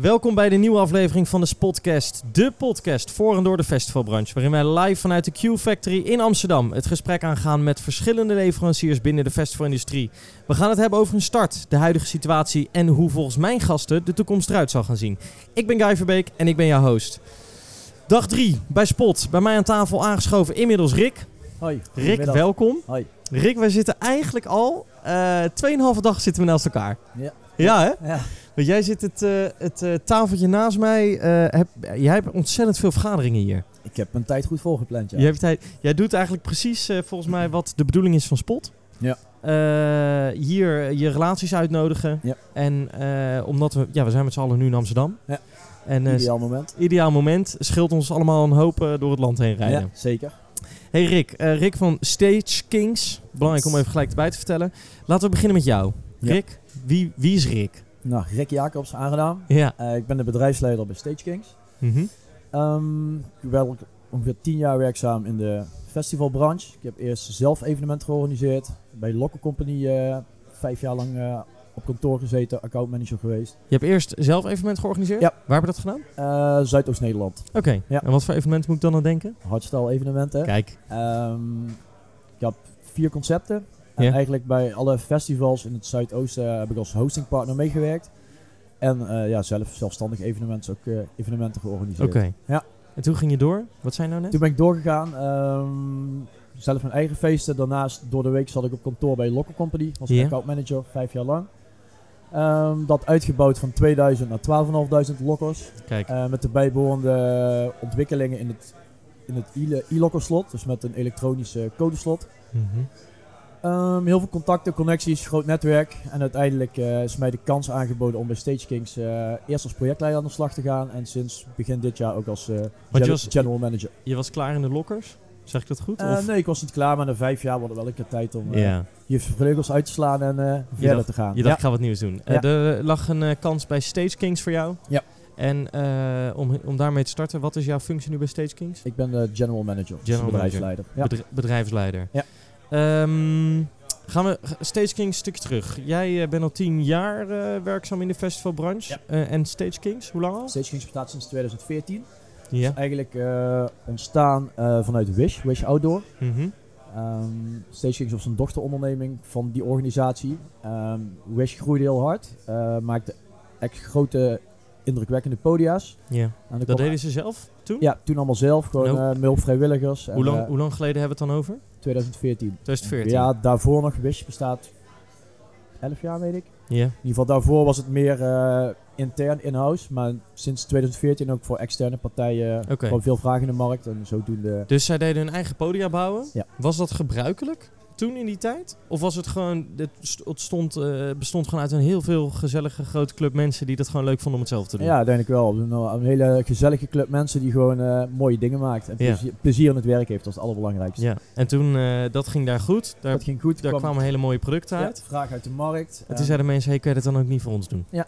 Welkom bij de nieuwe aflevering van de Spotcast, de podcast voor en door de festivalbranche, waarin wij live vanuit de Q Factory in Amsterdam het gesprek aangaan met verschillende leveranciers binnen de festivalindustrie. We gaan het hebben over hun start, de huidige situatie en hoe volgens mijn gasten de toekomst eruit zal gaan zien. Ik ben Guy Verbeek en ik ben jouw host. Dag 3 bij Spot, bij mij aan tafel aangeschoven inmiddels Rick. Hoi. Rick, welkom. Hoi. Rick, wij zitten eigenlijk al eh 2,5 dag zitten we naast elkaar. Ja. Ja, hè? Ja. Want jij zit het, eh, het eh, tafeltje naast mij. eh, heb, jij hebt ontzettend veel vergaderingen hier. Ik heb mijn tijd goed volgepland, ja. Jij, hebt tijd, jij doet eigenlijk precies volgens mij wat de bedoeling is van Spot. Ja. Hier je relaties uitnodigen. Ja. En omdat we, ja, we zijn met z'n allen nu in Amsterdam. Ja. En Ideaal moment. ideaal moment. Scheelt ons allemaal een hoop door het land heen rijden. Ja, zeker. Hey Rick, Rick van Stage Kings. Belangrijk om even gelijk erbij te vertellen. Laten we beginnen met jou. Ja. Wie, wie is Rick? Nou, Rick Jacobs, aangedaan. Ja. Eh, ik ben de bedrijfsleider bij Stage Kings. Mhm. Ehm, ik ben ongeveer tien jaar werkzaam in de festivalbranche. Ik heb eerst zelf evenementen georganiseerd. Bij Local Company eh, vijf jaar lang eh, op kantoor gezeten, accountmanager geweest. Je hebt eerst zelf evenement georganiseerd? Ja. Waar hebben we dat gedaan? Eh, Zuidoost-Nederland. Oké. Ja. En wat voor evenementen moet ik dan aan denken? Hardstyle evenementen. Kijk. Ehm, ik heb vier concepten. En Ja. eigenlijk bij alle festivals in het Zuidoosten heb ik als hostingpartner meegewerkt. En eh, ja, zelf zelfstandig evenementen, ook eh, evenementen georganiseerd. Oké. Ja. En toen ging je door? Wat zijn nou net? Toen ben ik doorgegaan. ehm, zelf mijn eigen feesten. Daarnaast door de week zat ik op kantoor bij Local Company. Was Ja. account manager, vijf jaar lang. Ehm, dat uitgebouwd van 2000 naar 12.500 lokkers. Kijk. Eh, met de bijbehorende ontwikkelingen in het, in het e- e-locker slot. Dus met een elektronische codeslot. Mhm. Ehm, heel veel contacten, connecties, groot netwerk. En uiteindelijk eh, is mij de kans aangeboden om bij Stage Kings eh, eerst als projectleider aan de slag te gaan. En sinds begin dit jaar ook als eh, gen- was- general manager. Je was klaar in de lokkers? Zeg ik dat goed? Of? nee, ik was niet klaar, maar na vijf jaar wordt het wel een keer tijd om Ja. je vleugels uit te slaan en verder dacht- te gaan. Je dacht, ik ga wat nieuws doen. Ja. er lag een kans bij Stage Kings voor jou. Ja. En om, om daarmee te starten, wat is jouw functie nu bij Stage Kings? Ik ben de general manager, dus General de bedrijfsleider. Ja. Bedri- bedrijfsleider. Ja. Ehm, gaan we Stage Kings een stukje terug. Jij eh, bent al tien jaar eh, werkzaam in de festivalbranche. Ja. Eh, en Stage Kings, hoe lang al? Stage Kings bestaat sinds 2014. Ja. Eigenlijk eh, ontstaan vanuit Wish, Wish Outdoor. Mhm. Ehm Stage Kings was een dochteronderneming van die organisatie. Ehm Wish groeide heel hard, maakte echt grote indrukwekkende podia's. Ja. En Dat deden ze zelf toen? Ja, toen allemaal zelf, gewoon met hulp vrijwilligers. Hoe En, lang, hoe lang geleden hebben we het dan over? 2014. 2014. Ja, daarvoor nog Wish bestaat 11 jaar, weet ik. Ja. In ieder geval daarvoor was het meer eh, intern in-house. Maar sinds 2014 ook voor externe partijen Oké. gewoon veel vragen in de markt. En zodoende... Dus zij deden hun eigen podia bouwen. Ja. Was dat gebruikelijk toen in die tijd? Of was het gewoon, het st- het stond, eh, bestond gewoon uit een heel veel gezellige grote club mensen die dat gewoon leuk vonden om het zelf te doen? Ja, denk ik wel. Een, een hele gezellige club mensen die gewoon eh, mooie dingen maakt. En Ja. plezier, plezier in het werk heeft, dat is het allerbelangrijkste. Ja. En toen, eh, dat ging daar goed. Daar, Dat ging goed. daar kwam kwamen hele mooie producten ja, uit. vraag uit de markt. En En- toen zeiden mensen, hey, kun je dat dan ook niet voor ons doen? ja,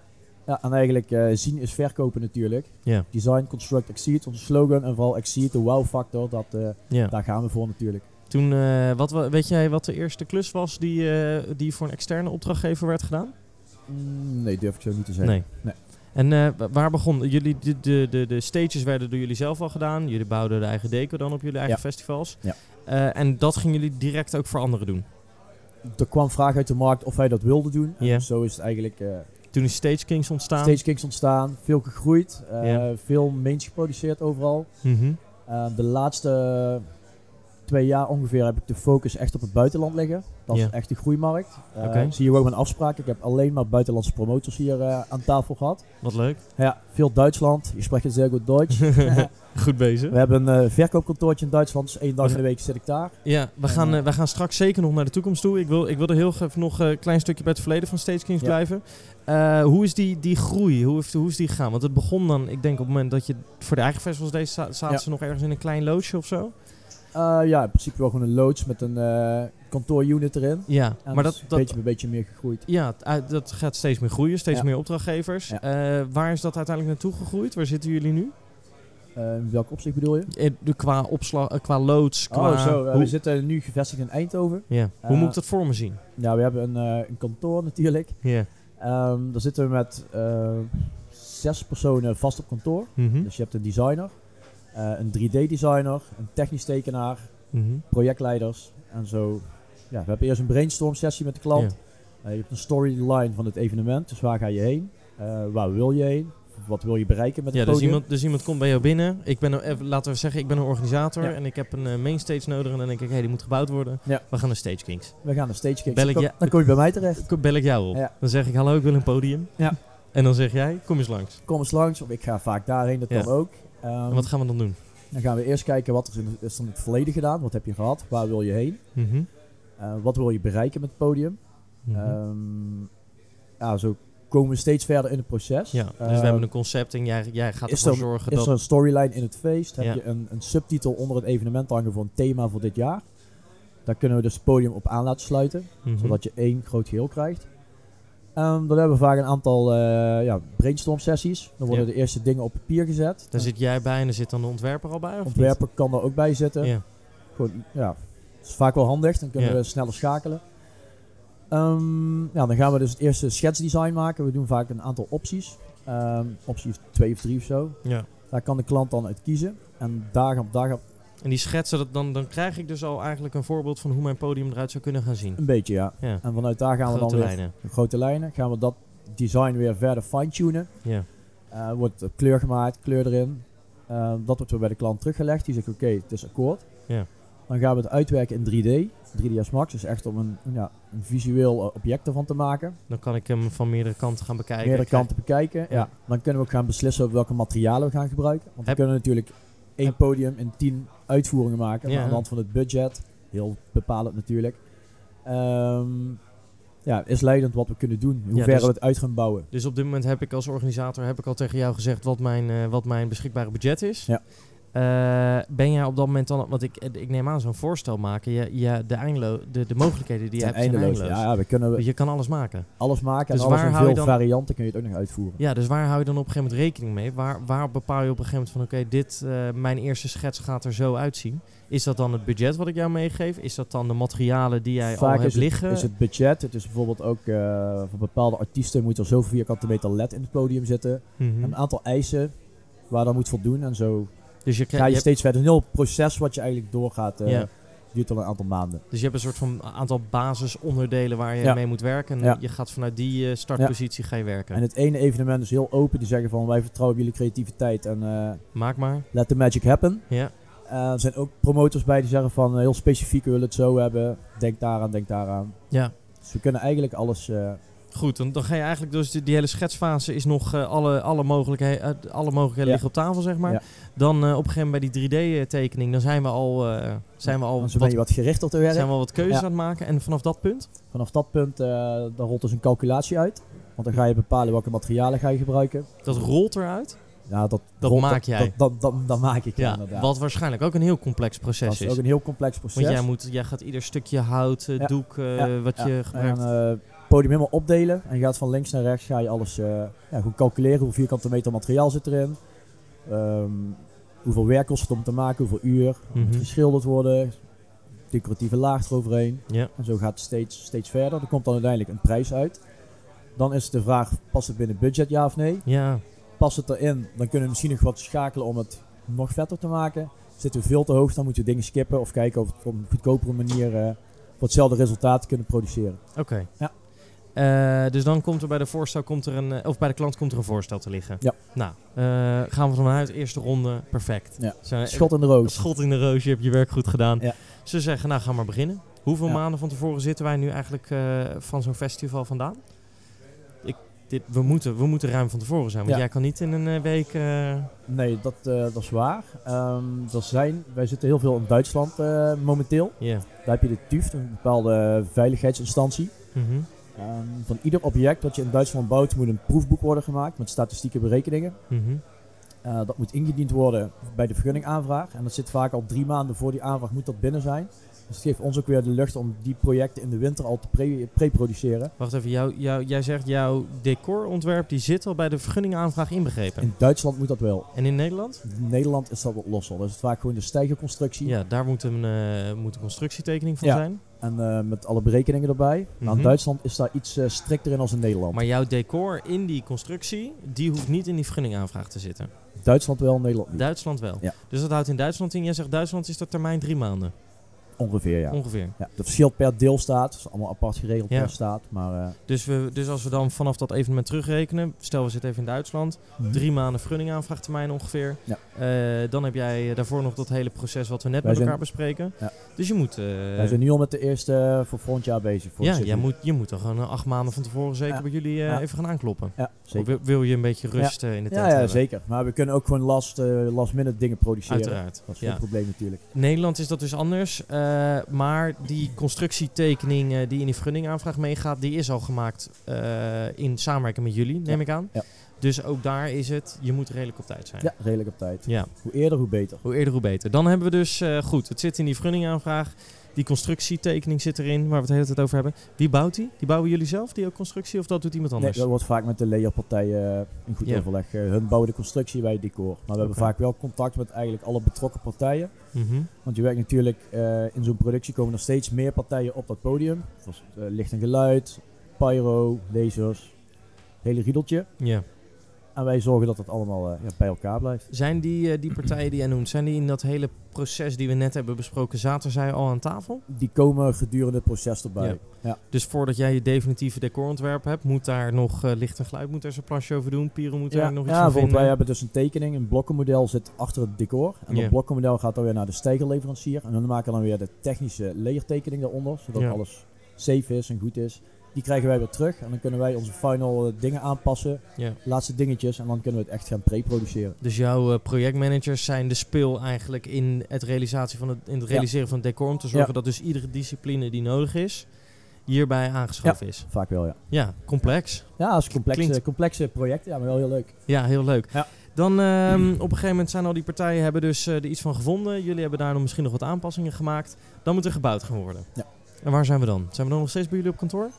en eigenlijk eh, zien is verkopen natuurlijk. Ja. Design, construct, exceed, onze slogan. En vooral exceed, de wow factor, dat, eh, Ja. daar gaan we voor natuurlijk. Toen, eh, wat, wa- weet jij wat de eerste klus was die, eh, die voor een externe opdrachtgever werd gedaan? Mm, nee, durf ik zo niet te zeggen. Nee. Nee. En eh, wa- waar begon jullie? De, de, de, de stages werden door jullie zelf al gedaan. Jullie bouwden de eigen deco dan op jullie eigen Ja. festivals. Ja. En dat gingen jullie direct ook voor anderen doen. Er kwam vraag uit de markt of wij dat wilden doen. En Ja. zo is het eigenlijk... Toen is Stage Kings ontstaan. Stage Kings ontstaan, veel gegroeid, Ja. veel mains geproduceerd overal. Mhm. De laatste twee jaar ongeveer heb ik de focus echt op het buitenland liggen. Dat is echt de groeimarkt. Oké. Zie je ook mijn afspraak. Ik heb alleen maar buitenlandse promotors hier eh, aan tafel gehad. Wat leuk. Ja, veel Duitsland. Je spreekt het zeer goed Duits. Goed bezig. We hebben een eh, verkoopkantoortje in Duitsland. Dus één dag We in de week zit ik daar. Ja, we gaan, we gaan straks zeker nog naar de toekomst toe. Ik wil, ik wil er heel even nog een klein stukje bij het verleden van Stage Kings Ja. blijven. Hoe is die, die groei? Hoe, heeft, hoe is die gegaan? Want het begon dan, ik denk op het moment dat je voor de eigen festivals deed, za- zaten Ja. ze nog ergens in een klein loodje of zo? Eh, ja, in principe wel gewoon een loods met een eh kantoorunit erin. Ja, En maar dat dat, is dat, beetje bij beetje meer gegroeid. ja, dat gaat steeds meer groeien, steeds Ja. meer opdrachtgevers. Ja. Eh, waar is dat uiteindelijk naartoe gegroeid? Waar zitten jullie nu? In welk opzicht bedoel je? De- qua opslag, qua loods, qua... oh, zo. we zitten nu gevestigd in Eindhoven. ja. hoe moet ik dat voor me zien? Ja, we hebben een, een kantoor natuurlijk. Ja. Ehm daar zitten we met zes personen vast op kantoor. Mhm. Dus je hebt een designer, een 3D-designer, een technisch tekenaar, Mhm. projectleiders en zo. Ja, we hebben eerst een brainstorm sessie met de klant. Eh, je hebt een storyline van het evenement, dus waar ga je heen? Eh, waar wil je heen? Wat wil je bereiken met Ja, het dus podium? iemand, dus iemand komt bij jou binnen. Ik ben, even, laten we zeggen, ik ben een organisator Ja. en ik heb een eh, mainstage nodig. En dan denk ik, hé, die moet gebouwd worden. Ja. We gaan naar Stage Kings. We gaan naar Stage. Bel ik Dan kom- Dan kom je bij mij terecht. Bel ik jou op. Ja. Dan zeg ik, hallo, ik wil een podium. Ja. En dan zeg jij, kom eens langs. Kom eens langs, of ik ga vaak daarheen, dat Ja. kan ook. Ehm, En wat gaan we dan doen? Dan gaan we eerst kijken wat is, in, is er in het verleden gedaan. Wat heb je gehad? Waar wil je heen? Mhm. Eh, wat wil je bereiken met het podium? Mhm. Ehm, ja, zo komen we steeds verder in het proces. ja, dus we Ehm, hebben een concept en jij, jij gaat is ervoor er- zorgen Is dat... er een storyline in het feest? Heb Ja. je een, een subtitel onder het evenement hangen voor een thema voor dit jaar? Daar kunnen we dus het podium op aan laten sluiten, Mhm. zodat je één groot geheel krijgt. Ehm, dan hebben we vaak een aantal eh ja, brainstorm sessies. Dan worden Ja. de eerste dingen op papier gezet. Daar zit jij bij en er zit dan de ontwerper al bij? Of niet? ontwerper kan er ook bij zitten. Ja. Gewoon, ja, dat is vaak wel handig, dan kunnen we sneller schakelen. Ehm, ja, dan gaan we dus het eerste schetsdesign maken. We doen vaak een aantal opties. Ehm opties twee of drie of zo. ja. Daar kan de klant dan uit kiezen. En dag op dag op En die schetsen, dat, dan, dan krijg ik dus al eigenlijk een voorbeeld van hoe mijn podium eruit zou kunnen gaan zien. een beetje, ja. Ja, En vanuit daar gaan we dan weer lijnen. de grote lijnen. Gaan we dat design weer verder fine-tunen. Ja. Eh, wordt kleur gemaakt, kleur erin. Eh, dat wordt weer bij de klant teruggelegd. Die zegt oké, het is akkoord. Ja. Dan gaan we het uitwerken in 3D. 3ds Max is echt om een, ja, een visueel eh, object ervan te maken. Dan kan ik hem van meerdere kanten gaan bekijken. Meerdere kanten bekijken. Ja. Ja. Dan kunnen we ook gaan beslissen over welke materialen we gaan gebruiken. Want we kunnen natuurlijk één podium in 10 uitvoeringen maken. Ja. Maar aan de hand van het budget, heel bepalend natuurlijk. Ehm, ja, is leidend wat we kunnen doen. Hoe Ja, ver dus- we het uit gaan bouwen. Dus op dit moment heb ik als organisator heb ik al tegen jou gezegd wat mijn, eh, wat mijn beschikbare budget is. Ja. Eh, ben jij op dat moment dan, want ik, ik neem aan zo'n voorstel maken, je, je, de, eindelo, de, de mogelijkheden die je hebt zijn eindeloos. eindeloos. Ja, ja, we kunnen Dus je kan alles maken. alles maken Dus en alles waar in veel dan- varianten kun je het ook nog uitvoeren. Ja, dus waar hou je dan op een gegeven moment rekening mee? Waar, waar bepaal je op een gegeven moment van oké, dit, eh, mijn eerste schets gaat er zo uitzien? Is dat dan het budget wat ik jou meegeef? Is dat dan de materialen die jij al hebt is het, liggen? is het budget. Het is bijvoorbeeld ook eh, voor bepaalde artiesten moet er zoveel vierkante meter LED in het podium zitten. Mhm. Een aantal eisen waar dan moet voldoen. En zo Dus je, ga krijgt, je je steeds verder. Een heel proces wat je eigenlijk doorgaat. eh Ja. Duurt al een aantal maanden. dus je hebt een soort van aantal basisonderdelen waar je Ja. mee moet werken. En Ja. je gaat vanuit die eh, startpositie ga je werken. En het ene evenement is heel open. Die zeggen van wij vertrouwen op jullie creativiteit en eh, Maak maar. let the magic happen. Ja. Er zijn ook promotors bij die zeggen van heel specifiek we willen het zo hebben. Denk daaraan, denk daaraan. ja. Dus we kunnen eigenlijk alles... Goed, dan, dan ga je eigenlijk dus die, die hele schetsfase is nog eh, alle, alle mogelijkheden, eh, alle mogelijkheden Ja. liggen op tafel, zeg maar. Ja. Dan eh, op een gegeven moment bij die 3D-tekening, dan zijn we al, zijn we al dan wat, je wat gerichter te werk. zijn we al wat keuzes Ja. aan het maken. En vanaf dat punt, Vanaf dat punt dan rolt dus een calculatie uit. Want dan ga je bepalen welke materialen ga je gebruiken. dat rolt eruit. Ja, dat, Dat maak jij. Dat, dat, dat, dat maak ik, ja, inderdaad. wat waarschijnlijk ook een heel complex dat proces is is. ook een heel complex proces. Want jij, moet, jij gaat ieder stukje hout, Ja. doek, Ja, wat je gebruikt. Podium helemaal opdelen. En je gaat van links naar rechts ga je alles eh, ja, goed calculeren. Hoeveel vierkante meter materiaal zit erin. Ehm, hoeveel werk kost het om te maken. Hoeveel uur. Mhm. Moet geschilderd worden. Decoratieve laag eroverheen. ja. En zo gaat het steeds, steeds verder. Er komt dan uiteindelijk een prijs uit. Dan is de vraag, past het binnen budget ja of nee? ja, Past het erin, dan kunnen we misschien nog wat schakelen om het nog vetter te maken. Zitten we veel te hoog, dan moeten we dingen skippen of kijken of we het op een goedkopere manier eh, voor hetzelfde resultaat kunnen produceren. oké. Ja. Eh, dus dan komt er bij de voorstel komt er een, eh, of bij de klant komt er een voorstel te liggen. Ja. Nou, eh, gaan we vanuit eerste ronde, perfect. Ja. Zo, Schot in de roos. Schot in de roos, je hebt je werk goed gedaan. Ja. Ze zeggen, nou ga maar beginnen. Hoeveel Ja. maanden van tevoren zitten wij nu eigenlijk van zo'n festival vandaan? Ik, dit, we, moeten, we moeten ruim van tevoren zijn, want jij kan niet in een week... Nee, dat, dat is waar. Ehm, er zijn, wij zitten heel veel in Duitsland momenteel. Ja. Daar heb je de TÜV, een bepaalde veiligheidsinstantie. Mhm. Ehm, van ieder object dat je in Duitsland bouwt moet een proefboek worden gemaakt met statistieke berekeningen. Mhm. Eh, dat moet ingediend worden bij de vergunningaanvraag. En dat zit vaak al drie maanden voor die aanvraag moet dat binnen zijn. Dus het geeft ons ook weer de lucht om die projecten in de winter al te pre- pre-produceren. Wacht even, jou, jou, jij zegt jouw decorontwerp die zit al bij de vergunningaanvraag inbegrepen. In Duitsland moet dat wel. En in Nederland? In Nederland is dat wat losser. Dat is het vaak gewoon de stijgerconstructie. Ja, daar moet een, eh, moet een constructietekening van Ja. zijn. En eh, met alle berekeningen erbij. Nou, Mhm. in Duitsland is daar iets eh, strikter in als in Nederland. Maar jouw decor in die constructie, die hoeft niet in die vergunningaanvraag te zitten. Duitsland wel, Nederland niet. Duitsland wel. Ja. Dus dat houdt in Duitsland in. Jij zegt Duitsland is de termijn drie maanden. Ongeveer, ja. Ongeveer. ja. Dat verschilt per deelstaat. Dat is allemaal apart geregeld per staat. Maar eh, Dus, we, dus als we dan vanaf dat evenement terugrekenen, stel we zitten even in Duitsland, drie maanden vergunningaanvraagtermijn ongeveer. Eh, dan heb jij eh, daarvoor nog dat hele proces wat we net Wij met zijn- elkaar bespreken. Dus je moet... wij zijn nu al met de eerste voor volgend jaar bezig. Voor ja, jij moet, je moet toch gewoon acht maanden van tevoren zeker bij jullie even gaan aankloppen. Ja, Of zeker. wil, wil je een beetje rust in de tent Ja, ja, zeker. Maar we kunnen ook gewoon last, last minute dingen produceren. Uiteraard. Dat is geen probleem natuurlijk. Nederland is dat dus anders. Maar die constructietekening eh, die in die vergunningaanvraag meegaat, die is al gemaakt eh, in samenwerking met jullie, neem Ja, ik aan. ja. Dus ook daar is het, je moet redelijk op tijd zijn. Ja, redelijk op tijd. Ja, Hoe eerder, hoe beter. hoe eerder hoe beter. Dan hebben we dus, eh, goed, het zit in die vergunningaanvraag. Die constructietekening zit erin, waar we het hele tijd over hebben. Wie bouwt die? Die bouwen jullie zelf, die ook constructie, of dat doet iemand Nee, anders? dat wordt vaak met de leerpartijen eh, in goed overleg. Eh, hun bouwen de constructie, wij het decor. Maar we hebben vaak wel contact met eigenlijk alle betrokken partijen. Mhm. Want je werkt natuurlijk, eh, in zo'n productie komen er steeds meer partijen op dat podium. Zoals licht en geluid, pyro, lasers, hele riedeltje. Ja. En wij zorgen dat het allemaal eh, ja, bij elkaar blijft. Zijn die, eh, die partijen die jij noemt, zijn die in dat hele proces die we net hebben besproken, zaten zij al aan tafel? Die komen gedurende het proces erbij. Ja. Ja. Dus voordat jij je definitieve decorontwerp hebt, moet daar nog eh, licht en geluid moet er zijn plasje over doen. Piro moet Ja, daar nog iets ja bijvoorbeeld wij hebben dus een tekening, een blokkenmodel zit achter het decor. En dat blokkenmodel gaat dan weer naar de stijgerleverancier. En dan maken we dan weer de technische layertekening daaronder, zodat alles safe is en goed is. Die krijgen wij weer terug en dan kunnen wij onze final eh, dingen aanpassen, Ja. laatste dingetjes. En dan kunnen we het echt gaan pre-produceren. Dus jouw eh, projectmanagers zijn de speel eigenlijk in het, realisatie van het, in het Ja. realiseren van het decor. Om te zorgen Ja. dat dus iedere discipline die nodig is, hierbij aangeschoven is. Vaak wel, ja. Ja, complex. Ja, een complexe, Klinkt- complexe project, ja, maar wel heel leuk. Ja, heel leuk. Dan ehm, op een gegeven moment zijn al die partijen hebben dus eh, er iets van gevonden. Jullie hebben daar nog misschien nog wat aanpassingen gemaakt. Dan moet er gebouwd gaan worden. Ja. En waar zijn we dan? Zijn we dan nog steeds bij jullie op kantoor?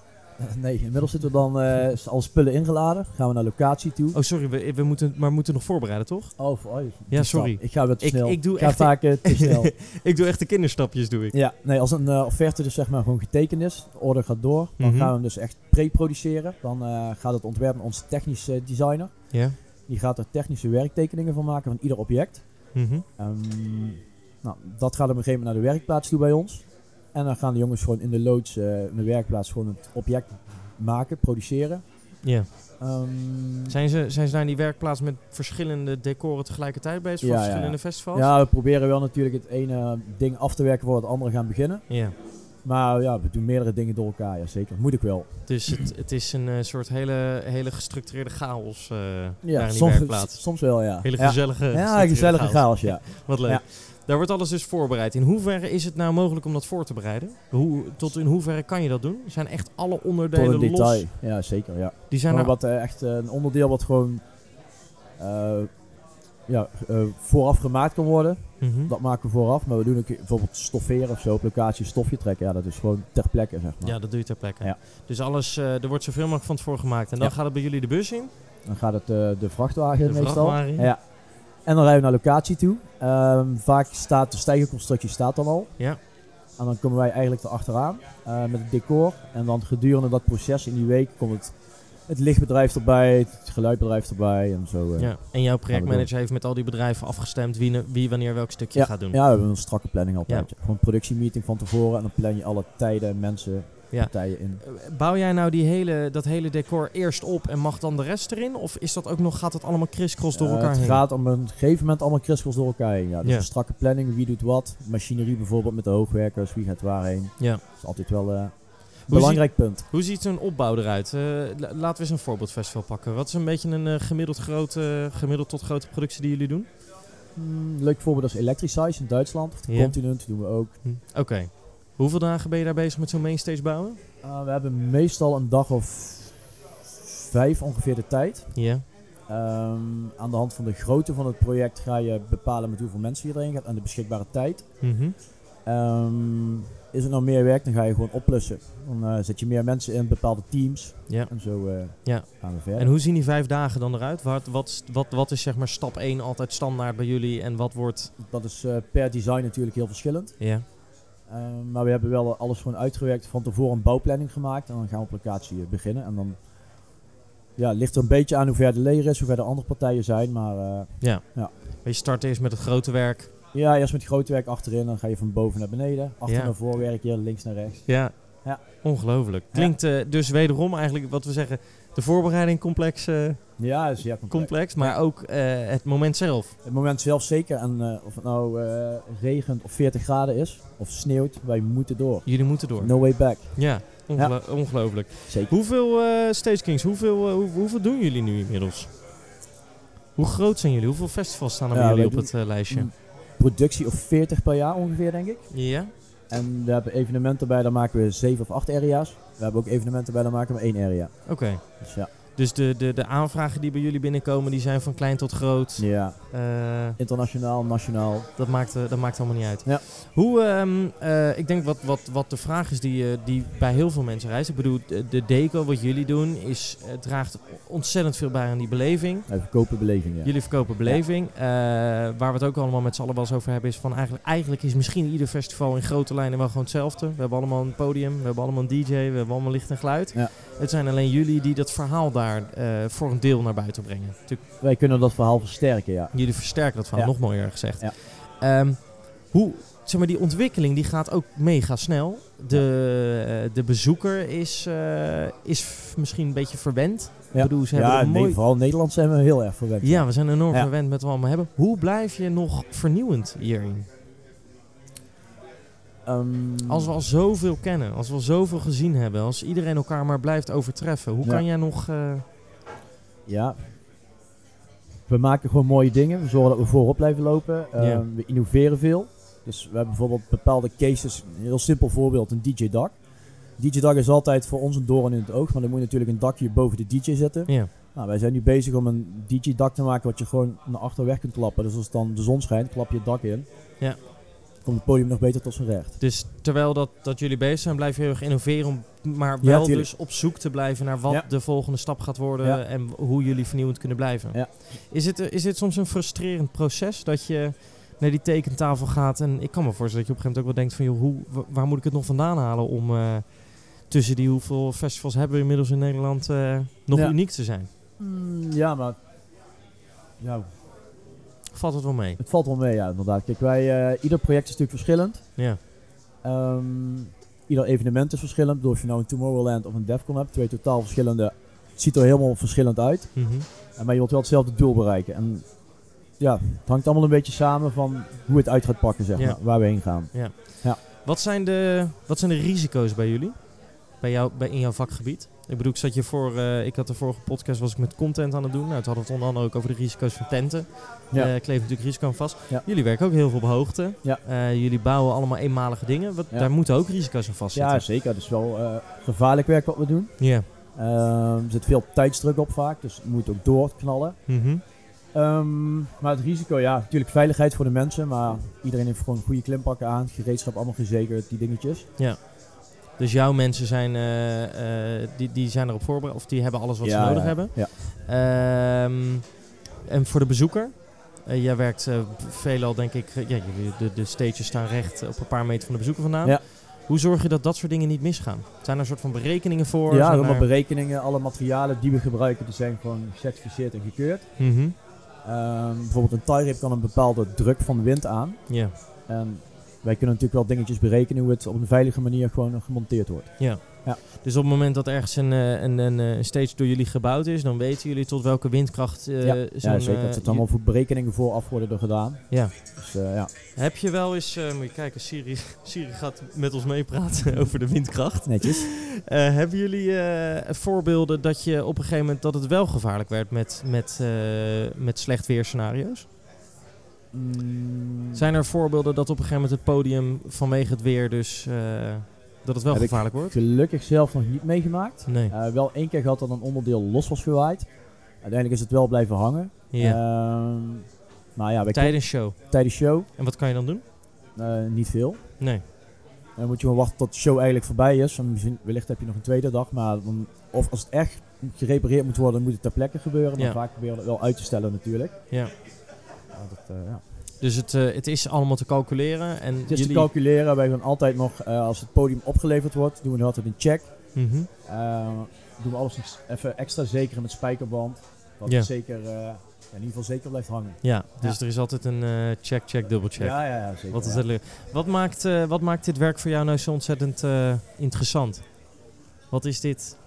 Nee, inmiddels zitten we dan eh, alle spullen ingeladen. Gaan we naar locatie toe. Oh, sorry, we, we moeten, maar we moeten nog voorbereiden, toch? Oh, oh, Ja, stap. sorry. Ik ga weer te Ik- snel. ik doe ga echt- vaak te snel. ik doe echt de kinderstapjes, doe ik. Ja, nee, als een eh, offerte dus zeg maar gewoon getekend is, de order gaat door, dan Mhm. gaan we hem dus echt pre-produceren. Dan eh, gaat het ontwerp naar onze technische designer. Ja. Die gaat er technische werktekeningen van maken van ieder object. Ehm, nou, dat gaat op een gegeven moment naar de werkplaats toe bij ons. En dan gaan de jongens gewoon in de loods, in de werkplaats, gewoon het object maken, produceren. Ja. Ehm, Zijn ze, zijn ze daar in die werkplaats met verschillende decoren tegelijkertijd bezig voor Ja, ja, verschillende ja. festivals? ja, we proberen wel natuurlijk het ene ding af te werken voor het andere gaan beginnen. Ja. Maar ja, we doen meerdere dingen door elkaar, ja zeker. Moet ik wel. Dus het, het is een eh, soort hele, hele gestructureerde chaos eh, Ja, daar in die soms, werkplaats. soms wel, ja. Hele gezellige, Ja, gezellige chaos, ja. Wat leuk. Daar wordt alles dus voorbereid. In hoeverre is het nou mogelijk om dat voor te bereiden? Hoe, tot in hoeverre kan je dat doen? Zijn echt alle Tot onderdelen een detail. los? Ja, zeker, ja. Die zijn er... wat eh, echt eh, een onderdeel wat gewoon eh, ja, vooraf gemaakt kan worden. Mhm. Dat maken we vooraf. Maar we doen ook bijvoorbeeld stofferen of zo op locatie, stofje trekken. Ja, dat is gewoon ter plekke, zeg maar. Ja, dat doe je ter plekke. Ja. Dus alles, er wordt zoveel mogelijk van tevoren gemaakt. En dan Ja. gaat het bij jullie de bus in? Dan gaat het de vrachtwagen De meestal. vrachtwagen. Ja. En dan rijden we naar locatie toe. Ehm, vaak staat de stijgerconstructie staat dan al. Ja. En dan komen wij eigenlijk erachteraan eh met het decor. En dan gedurende dat proces in die week komt het, het lichtbedrijf erbij, het geluidbedrijf erbij en zo. eh. Ja. En jouw projectmanager heeft met al die bedrijven afgestemd wie, wie wanneer welk stukje Ja, gaat doen. Ja, we hebben een strakke planning altijd. ja. Gewoon een productiemeeting van tevoren en dan plan je alle tijden, mensen, Ja. partijen in. Eh, Bouw jij nou die hele, dat hele decor eerst op en mag dan de rest erin? Of is dat ook nog, gaat het allemaal crisscross door Eh, elkaar het heen? gaat op een gegeven moment allemaal crisscross door elkaar heen. Ja. Dus een strakke planning, wie doet wat. Machinerie bijvoorbeeld met de hoogwerkers, wie gaat waarheen. Ja. Dat is altijd wel eh, een Hoe belangrijk punt. Hoe ziet zo'n opbouw eruit? La- laten we eens een voorbeeldfestival pakken. Wat is een beetje een gemiddeld, grote, gemiddeld tot grote productie die jullie doen? Hmm, leuk voorbeeld is Electricize in Duitsland. Of de. Continent doen we ook. Hm. Oké. Hoeveel dagen ben je daar bezig met zo'n mainstage bouwen? Uh, we hebben meestal een dag of vijf ongeveer de tijd. Ja. Ehm, aan de hand van de grootte van het project ga je bepalen met hoeveel mensen je erin gaat en de beschikbare tijd. Mhm. Ehm, is er nog meer werk, dan ga je gewoon oplussen. Dan eh, zet je meer mensen in bepaalde teams. Ja. En zo eh, Ja. gaan we verder. En hoe zien die vijf dagen dan eruit? Wat, wat, wat, wat is zeg maar stap 1 altijd standaard bij jullie en wat wordt... Dat is eh, per design natuurlijk heel verschillend. Ja, Ehm, maar we hebben wel alles gewoon uitgewerkt. Van tevoren een bouwplanning gemaakt. En dan gaan we op locatie eh, beginnen. En dan ja, ligt er een beetje aan hoe ver de leer is, hoe ver de andere partijen zijn. Maar eh, je start eerst met het grote werk. ja, eerst met het grote werk achterin. Dan ga je van boven naar beneden. Achter Ja. naar voor werk je, links naar rechts. Ja, Ja. ongelooflijk. Klinkt eh, dus wederom eigenlijk wat we zeggen, de voorbereiding complex, eh, Ja, is ja, complex. complex maar ook eh, het moment zelf. Het moment zelf zeker. En eh, of het nou regent of 40 graden is, of sneeuwt, wij moeten door. Jullie moeten door. No way back. Ja, ongelo- ongelooflijk. Zeker. Hoeveel Stage Kings, hoeveel, hoe- hoeveel doen jullie nu inmiddels? Hoe groot zijn jullie? Hoeveel festivals staan er bij jullie op het lijstje? Productie of 40 per jaar ongeveer, denk ik. Ja? En we hebben evenementen bij, daar maken we 7 of 8 area's. We hebben ook evenementen bij, daar maken we één area. Oké. Dus ja, Dus de, de, de aanvragen die bij jullie binnenkomen, die zijn van klein tot groot. ja. Eh, internationaal, nationaal. dat, maakt, eh, dat maakt allemaal niet uit. Ja. Hoe, ehm, eh, ik denk wat, wat, wat de vraag is die, die bij heel veel mensen reist. Ik bedoel, de, de deco, wat jullie doen, is, draagt ontzettend veel bij aan die beleving. Wij verkopen beleving, ja. Jullie verkopen beleving. Waar we het ook allemaal met z'n allen wel eens over hebben, is van eigenlijk, eigenlijk is misschien ieder festival in grote lijnen wel gewoon hetzelfde. We hebben allemaal een podium, we hebben allemaal een DJ, we hebben allemaal licht en geluid. Ja. Het zijn alleen jullie die dat verhaal daar eh, voor een deel naar buiten brengen. Natuurlijk, Wij kunnen dat verhaal versterken, ja. jullie versterken dat verhaal, Ja. nog mooier gezegd. Ja. Ehm, hoe, zeg maar, die ontwikkeling die gaat ook mega snel. De, eh, de bezoeker is, eh, is misschien een beetje verwend. Ja, Ik bedoel, ze ja nee, vooral Nederland zijn we heel erg verwend. Ja, we zijn enorm verwend met wat we allemaal hebben. Hoe blijf je nog vernieuwend hierin? Ehm, Als we al zoveel kennen, als we al zoveel gezien hebben, als iedereen elkaar maar blijft overtreffen, hoe Ja. kan jij nog... eh, Ja. We maken gewoon mooie dingen. We zorgen dat we voorop blijven lopen. Ehm. We innoveren veel. Dus we hebben bijvoorbeeld bepaalde cases. Een heel simpel voorbeeld, een DJ-dak. DJ-dak is altijd voor ons een doorn in het oog. Maar dan moet je natuurlijk een dakje boven de DJ zetten. ja. Nou, wij zijn nu bezig om een DJ-dak te maken wat je gewoon naar achter weg kunt klappen. Dus als dan de zon schijnt, klap je het dak in. Ja. Komt het podium nog beter tot zijn recht. Dus terwijl dat, dat jullie bezig zijn, blijf je heel erg innoveren, om, maar wel dus op zoek te blijven naar wat Ja. de volgende stap gaat worden Ja. en hoe jullie vernieuwend kunnen blijven. Ja. Is, het, is dit soms een frustrerend proces dat je naar die tekentafel gaat en ik kan me voorstellen dat je op een gegeven moment ook wel denkt van joh, hoe, wa- waar moet ik het nog vandaan halen om eh, tussen die hoeveel festivals hebben we inmiddels in Nederland eh, nog uniek te zijn? Mm, ja, maar... Ja, Valt het wel mee? het valt wel mee, ja, inderdaad. Kijk, wij, eh, ieder project is natuurlijk verschillend. Ja. Ehm, ieder evenement is verschillend. Ik bedoel, of je nou een Tomorrowland of een Defcon hebt, twee totaal verschillende. Het ziet er helemaal verschillend uit. Mhm. Maar je wilt wel hetzelfde doel bereiken. En ja, het hangt allemaal een beetje samen van hoe het uit gaat pakken, zeg Ja. maar. Waar we heen gaan. Wat, zijn de, wat zijn de risico's bij jullie? Bij jou, bij, in jouw vakgebied? Ik bedoel, ik zat je voor, eh, ik had de vorige podcast was ik met content aan het doen. Nou, het hadden we het onder andere ook over de risico's van tenten. Ja. Eh, kleeft natuurlijk risico aan vast. Ja. Jullie werken ook heel veel op hoogte. Ja. Eh, jullie bouwen allemaal eenmalige dingen. Wat, Ja. Daar moeten ook risico's aan vastzitten. Ja, zeker. Het is wel gevaarlijk werk wat we doen. Ja. Ehm, er zit veel tijdsdruk op vaak, dus het moet ook doorknallen. Mhm. Ehm, maar het risico, ja, natuurlijk veiligheid voor de mensen, maar iedereen heeft gewoon goede klimpakken aan, gereedschap allemaal gezekerd, die dingetjes. Dus jouw mensen zijn, eh, die, die zijn erop voorbereid, of die hebben alles wat Ja, ze nodig hebben. Ja. Ehm, en voor de bezoeker? Eh, jij werkt eh, veelal, denk ik, ja, de, de stages staan recht op een paar meter van de bezoeker vandaan. Ja. Hoe zorg je dat dat soort dingen niet misgaan? Zijn er een soort van berekeningen voor? ja, Zijn allemaal er- berekeningen, alle materialen die we gebruiken, die zijn gewoon gecertificeerd en gekeurd. Mhm. Ehm, bijvoorbeeld een tie kan een bepaalde druk van de wind aan. Ja, En wij kunnen natuurlijk wel dingetjes berekenen hoe het op een veilige manier gewoon gemonteerd wordt. dus op het moment dat ergens een, eh, een, een, eh, een stage door jullie gebouwd is, dan weten jullie tot welke windkracht eh ja, ja, zeker. Er zitten allemaal voor berekeningen vooraf worden er gedaan. Ja. Dus ja, Heb je wel eens, moet je kijken, Siri, Siri gaat met ons meepraten over de windkracht. netjes. Hebben jullie voorbeelden dat je op een gegeven moment dat het wel gevaarlijk werd met, met, met slecht weerscenario's? Mm, Zijn er voorbeelden dat op een gegeven moment het podium vanwege het weer dus eh, dat het wel Heb gevaarlijk wordt? gelukkig zelf nog niet meegemaakt. Nee. Eh, wel één keer gehad dat een onderdeel los was gewaaid. Uiteindelijk is het wel blijven hangen. Ja. Ehm, maar ja, Tijdens show. tijdens show En wat kan je dan doen? eh, niet veel. Nee. Dan moet je gewoon wachten tot de show eigenlijk voorbij is. En misschien, wellicht heb je nog een tweede dag. Maar dan, of als het echt gerepareerd moet worden, moet het ter plekke gebeuren. Maar Ja. vaak proberen we het wel uit te stellen natuurlijk. Ja. Eh, ja. Dus het, eh, het is allemaal te calculeren. En Het is jullie... te calculeren. Wij gaan altijd nog, eh, als het podium opgeleverd wordt, doen we nog altijd een check. Mhm. Eh, doen we alles even extra zeker met spijkerband. Dat Ja. het zeker, ja, in ieder geval zeker blijft hangen. Ja, dus Ja. er is altijd een check, check, dubbel check. Ja, ja, ja, zeker. Wat, is ja. wat, maakt, wat maakt dit werk voor jou nou zo ontzettend interessant? Wat is dit?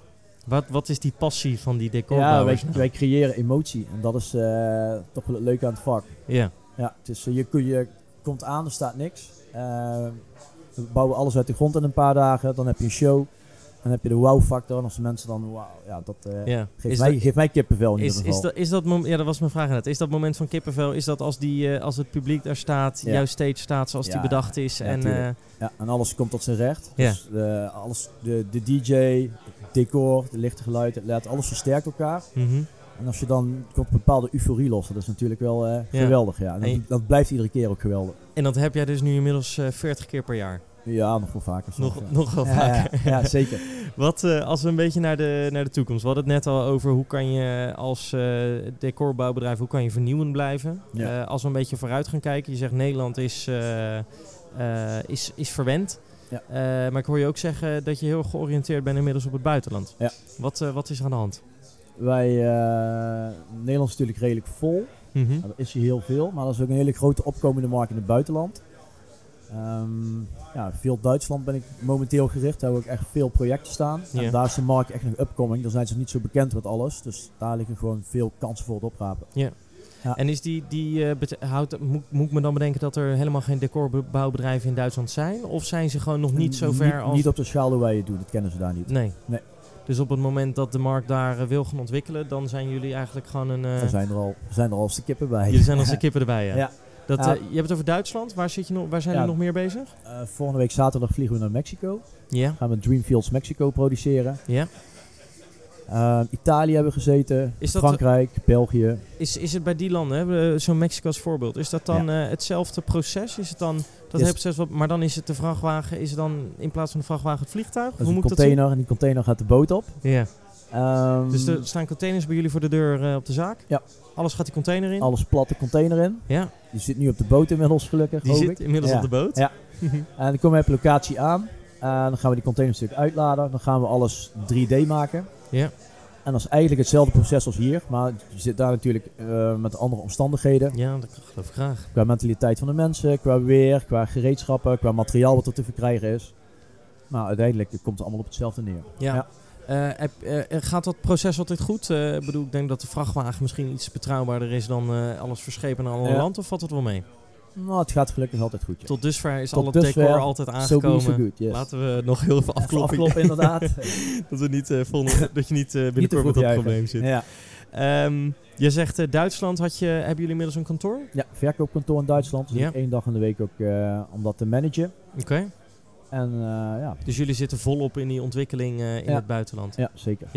Wat, wat is die passie van die Ja, wij, nou? wij creëren emotie. En dat is eh, toch wel het leuke aan het vak. Ja, Ja, het is, eh, je, je komt aan, er staat niks. Eh, we bouwen alles uit de grond in een paar dagen. Dan heb je een show. Dan heb je de wow-factor. En als de mensen dan, wauw, ja, dat eh, ja. geeft, Is mij, dat- geeft mij kippenvel in Is, ieder is, geval. dat, is dat ja, dat was mijn vraag net. Is dat moment van kippenvel, is dat als, die, eh, als het publiek daar staat, Ja. jouw stage staat zoals die bedacht is? ja, en, eh, Ja, en alles komt tot zijn recht. Ja. Dus alles, de, de DJ, decor, de lichte geluid, het LED, alles versterkt elkaar. mhm. En als je dan komt een bepaalde euforie los, dat is natuurlijk wel geweldig. Ja. En dat, dat blijft iedere keer ook geweldig. En dat heb jij dus nu inmiddels eh 40 keer per jaar. Ja, nog wel vaker. soms, Nog, ja. nog wel vaker. Ja, ja, zeker. Wat, eh, als we een beetje naar de, naar de toekomst. We hadden het net al over hoe kan je als eh, decorbouwbedrijf, hoe kan je vernieuwend blijven. Ja. Eh, als we een beetje vooruit gaan kijken. Je zegt Nederland is, is, is verwend. Ja. Maar ik hoor je ook zeggen dat je heel georiënteerd bent inmiddels op het buitenland. Ja. Wat, wat is er aan de hand? Wij, Nederland is natuurlijk redelijk vol. Mhm. Nou, dat is hier heel veel, maar dat is ook een hele grote opkomende markt in het buitenland. Ehm, ja, veel Duitsland ben ik momenteel gericht. Daar heb ik echt veel projecten staan. Ja. En daar is de markt echt nog upcoming. Daar zijn ze niet zo bekend met alles. Dus daar liggen gewoon veel kansen voor het oprapen. En is die, die, eh, houdt, moet, moet ik me dan bedenken dat er helemaal geen decorbouwbedrijven in Duitsland zijn? Of zijn ze gewoon nog niet zo ver als... Niet op de schaal wij het doen, dat kennen ze daar niet. Nee. Nee. Dus op het moment dat de markt daar eh, wil gaan ontwikkelen, dan zijn jullie eigenlijk gewoon een... Er zijn er al, zijn er al als de kippen bij. jullie zijn als de kippen erbij, ja. Ja. Dat, Ja. eh, je hebt het over Duitsland. Waar, zit je nog, waar zijn Ja. jullie nog meer bezig? Eh, volgende week zaterdag vliegen we naar Mexico. Ja. Gaan we Dreamfields Mexico produceren. ja. Eh, Italië hebben we gezeten. Is Frankrijk, België. Is, is het bij die landen, zo'n Mexico als voorbeeld, is dat dan hetzelfde proces? Is het dan dat hele proces, wat, maar dan is het de vrachtwagen, is het dan in plaats van de vrachtwagen het vliegtuig? Hoe een moet dat container en die container gaat de boot op. Ja. Ehm, Dus er staan containers bij jullie voor de deur eh, op de zaak? Ja. Alles gaat die container in? alles platte container in. Ja, Die zit nu op de boot inmiddels gelukkig, die zit ik. inmiddels Ja. op de boot. Ja. En dan komen we op locatie aan. En dan gaan we die container stuk uitladen. Dan gaan we alles 3D maken. Ja. En dat is eigenlijk hetzelfde proces als hier. Maar je zit daar natuurlijk eh, met andere omstandigheden. Ja, dat geloof ik graag. Qua mentaliteit van de mensen, qua weer, qua gereedschappen, qua materiaal wat er te verkrijgen is. Maar uiteindelijk komt het allemaal op hetzelfde neer. Ja. Ja. Eh, heb- eh, gaat dat proces altijd goed? Eh, Ik bedoel, ik denk dat de vrachtwagen misschien iets betrouwbaarder is dan eh, alles verschepen naar een ander Ja. land, of valt het wel mee? Nou, het gaat gelukkig altijd goed. Ja. Tot dusver is Tot al het decor altijd aangekomen. so good, yes. Laten we nog heel even Even afkloppen. afkloppen, inderdaad. dat, we niet, eh, volgende, dat je niet eh, binnenkort met dat probleem zit. Ja. Ehm, je zegt eh, Duitsland, had je, hebben jullie inmiddels een kantoor? ja, verkoopkantoor in Duitsland. Dus Ja. één dag in de week ook eh, om dat te managen. Oké. En eh, ja, Dus jullie zitten volop in die ontwikkeling eh, in Ja. het buitenland. ja, zeker.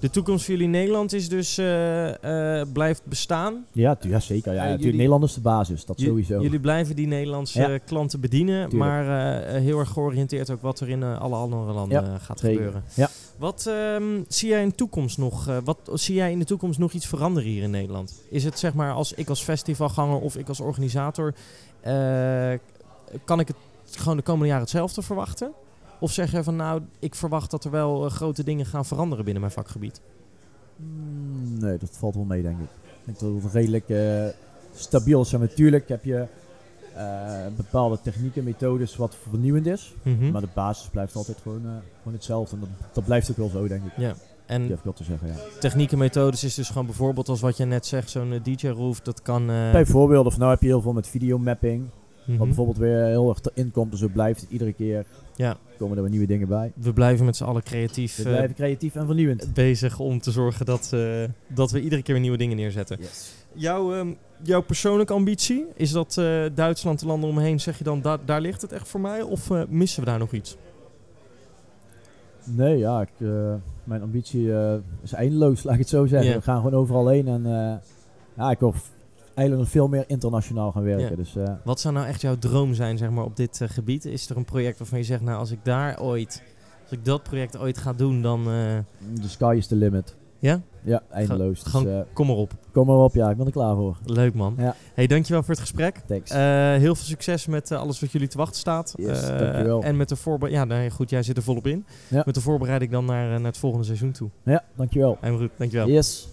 De toekomst voor jullie in Nederland is dus, eh, eh, blijft bestaan. Ja, ja zeker. Ja, Ja, natuurlijk jullie- Nederland is de basis, dat sowieso. Jullie blijven die Nederlandse Ja. klanten bedienen, Tuurlijk. maar heel erg georiënteerd ook wat er in alle andere landen Ja, gaat zeker. gebeuren. Ja. Wat ehm, zie jij in de toekomst nog? eh, wat zie jij in de toekomst nog iets veranderen hier in Nederland? Is het zeg maar als ik als festivalganger of ik als organisator, eh, kan ik het gewoon de komende jaren hetzelfde verwachten? Of zeg je van nou, ik verwacht dat er wel eh, grote dingen gaan veranderen binnen mijn vakgebied? Mm, Nee, dat valt wel mee, denk ik. Ik denk dat het redelijk eh, stabiel is. En natuurlijk heb je eh, bepaalde technieken, methodes wat vernieuwend is. Mhm. Maar de basis blijft altijd gewoon, gewoon hetzelfde. En dat, dat blijft ook wel zo, denk ik. Ja. En ik wel te zeggen, ja. technieken, methodes is dus gewoon bijvoorbeeld als wat je net zegt, zo'n DJ-roof, dat kan... Bijvoorbeeld, of nou heb je heel veel met videomapping. Mhm. Wat bijvoorbeeld weer heel erg erin komt. Dus zo blijft iedere keer. Ja. Komen er weer nieuwe dingen bij. We blijven met z'n allen creatief We eh, blijven creatief en vernieuwend. bezig om te zorgen dat, eh, dat we iedere keer weer nieuwe dingen neerzetten. Yes. Jouw, ehm, jouw persoonlijke ambitie, is dat eh, Duitsland, de landen omheen, zeg je dan, da daar ligt het echt voor mij? Of missen we daar nog iets? Nee, ja, ik, mijn ambitie is eindeloos, laat ik het zo zeggen. We gaan gewoon overal heen. En ja, ik hoop nog veel meer internationaal gaan werken. Ja. Dus eh, Wat zou nou echt jouw droom zijn zeg maar, op dit eh, gebied? Is er een project waarvan je zegt, nou als ik daar ooit, als ik dat project ooit ga doen, dan eh, de sky is the limit. ja, Ja, eindeloos. Dus, gewoon eh, kom maar op. kom maar op, ja, ik ben er klaar voor. Leuk man. Ja. Hey, dankjewel voor het gesprek. Thanks. Eh, heel veel succes met eh, alles wat jullie te wachten staat. Yes, Eh, dankjewel. En met de voorbereiding, ja nee, goed, jij zit er volop in. Ja. Met de voorbereiding dan naar, eh, naar het volgende seizoen toe. ja, dankjewel. En goed, dankjewel. Yes.